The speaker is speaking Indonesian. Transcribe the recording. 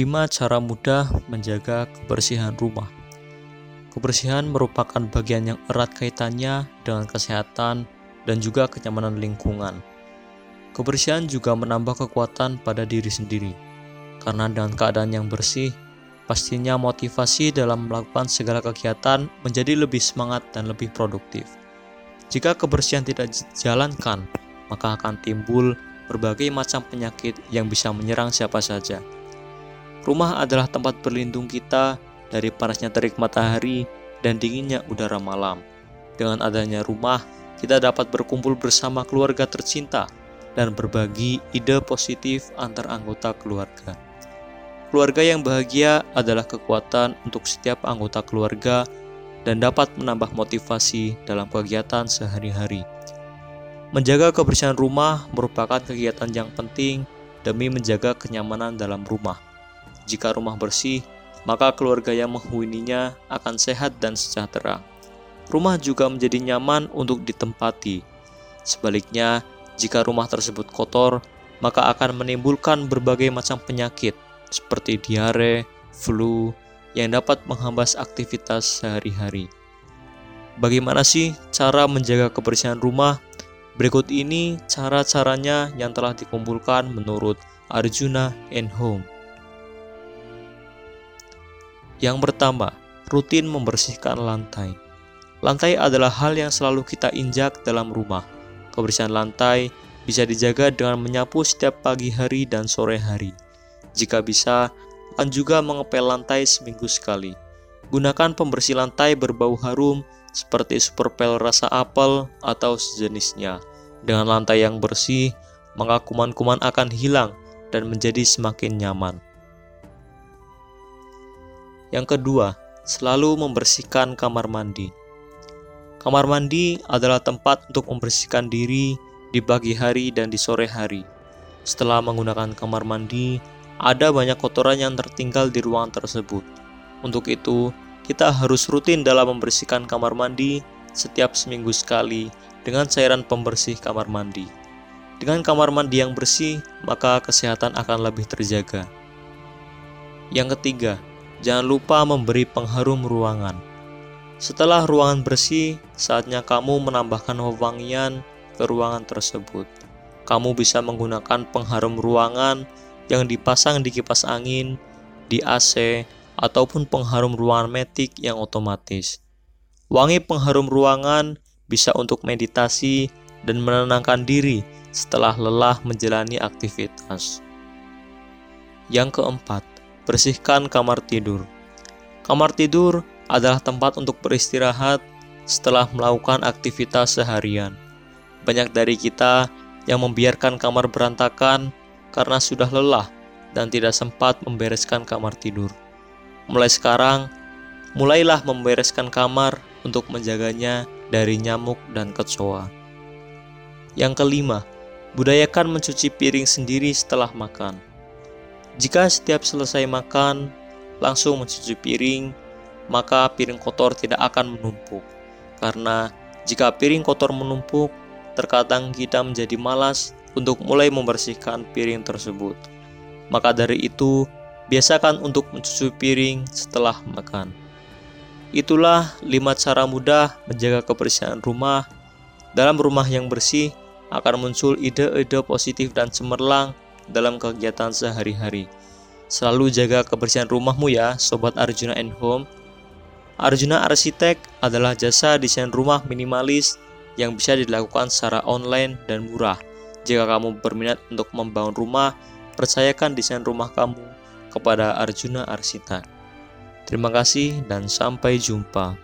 5 cara mudah menjaga kebersihan rumah. Kebersihan merupakan bagian yang erat kaitannya dengan kesehatan dan juga kenyamanan lingkungan. Kebersihan juga menambah kekuatan pada diri sendiri, karena dengan keadaan yang bersih, pastinya motivasi dalam melakukan segala kegiatan menjadi lebih semangat dan lebih produktif. Jika kebersihan tidak dijalankan, maka akan timbul berbagai macam penyakit yang bisa menyerang siapa saja. Rumah adalah tempat berlindung kita dari panasnya terik matahari dan dinginnya udara malam. Dengan adanya rumah, kita dapat berkumpul bersama keluarga tercinta dan berbagi ide positif antar anggota keluarga. Keluarga yang bahagia adalah kekuatan untuk setiap anggota keluarga dan dapat menambah motivasi dalam kegiatan sehari-hari. Menjaga kebersihan rumah merupakan kegiatan yang penting demi menjaga kenyamanan dalam rumah. Jika rumah bersih, maka keluarga yang menghuninya akan sehat dan sejahtera. Rumah juga menjadi nyaman untuk ditempati. Sebaliknya, jika rumah tersebut kotor, maka akan menimbulkan berbagai macam penyakit seperti diare, flu, yang dapat menghambas aktivitas sehari-hari. Bagaimana sih cara menjaga kebersihan rumah? Berikut ini cara-caranya yang telah dikumpulkan menurut Arjuna and Home. Yang pertama, rutin membersihkan lantai. Lantai adalah hal yang selalu kita injak dalam rumah. Kebersihan lantai bisa dijaga dengan menyapu setiap pagi hari dan sore hari. Jika bisa, akan juga mengepel lantai seminggu sekali. Gunakan pembersih lantai berbau harum seperti superpel rasa apel atau sejenisnya. Dengan lantai yang bersih, maka kuman-kuman akan hilang dan menjadi semakin nyaman. Yang kedua, selalu membersihkan kamar mandi. Kamar mandi adalah tempat untuk membersihkan diri di pagi hari dan di sore hari. Setelah menggunakan kamar mandi, ada banyak kotoran yang tertinggal di ruangan tersebut. Untuk itu, kita harus rutin dalam membersihkan kamar mandi setiap seminggu sekali dengan cairan pembersih kamar mandi. Dengan kamar mandi yang bersih, maka kesehatan akan lebih terjaga. Yang ketiga, jangan lupa memberi pengharum ruangan. Setelah ruangan bersih, saatnya kamu menambahkan wewangian ke ruangan tersebut. Kamu bisa menggunakan pengharum ruangan yang dipasang di kipas angin, di AC, ataupun pengharum ruangan metik yang otomatis. Wangi pengharum ruangan bisa untuk meditasi dan menenangkan diri setelah lelah menjalani aktivitas. Yang keempat, bersihkan kamar tidur. Kamar tidur adalah tempat untuk beristirahat setelah melakukan aktivitas seharian. Banyak dari kita yang membiarkan kamar berantakan karena sudah lelah dan tidak sempat membereskan kamar tidur. Mulai sekarang, mulailah membereskan kamar untuk menjaganya dari nyamuk dan kecoa. Yang kelima, budayakan mencuci piring sendiri setelah makan. Jika setiap selesai makan, langsung mencuci piring, maka piring kotor tidak akan menumpuk. Karena jika piring kotor menumpuk, terkadang kita menjadi malas untuk mulai membersihkan piring tersebut. Maka dari itu, biasakan untuk mencuci piring setelah makan. Itulah lima cara mudah menjaga kebersihan rumah. Dalam rumah yang bersih akan muncul ide-ide positif dan cemerlang dalam kegiatan sehari-hari. Selalu jaga kebersihan rumahmu ya, Sobat Arjuna and Home. Arjuna Arsitek adalah jasa desain rumah minimalis yang bisa dilakukan secara online dan murah. Jika kamu berminat untuk membangun rumah, percayakan desain rumah kamu kepada Arjuna Arsita. Terima kasih dan sampai jumpa.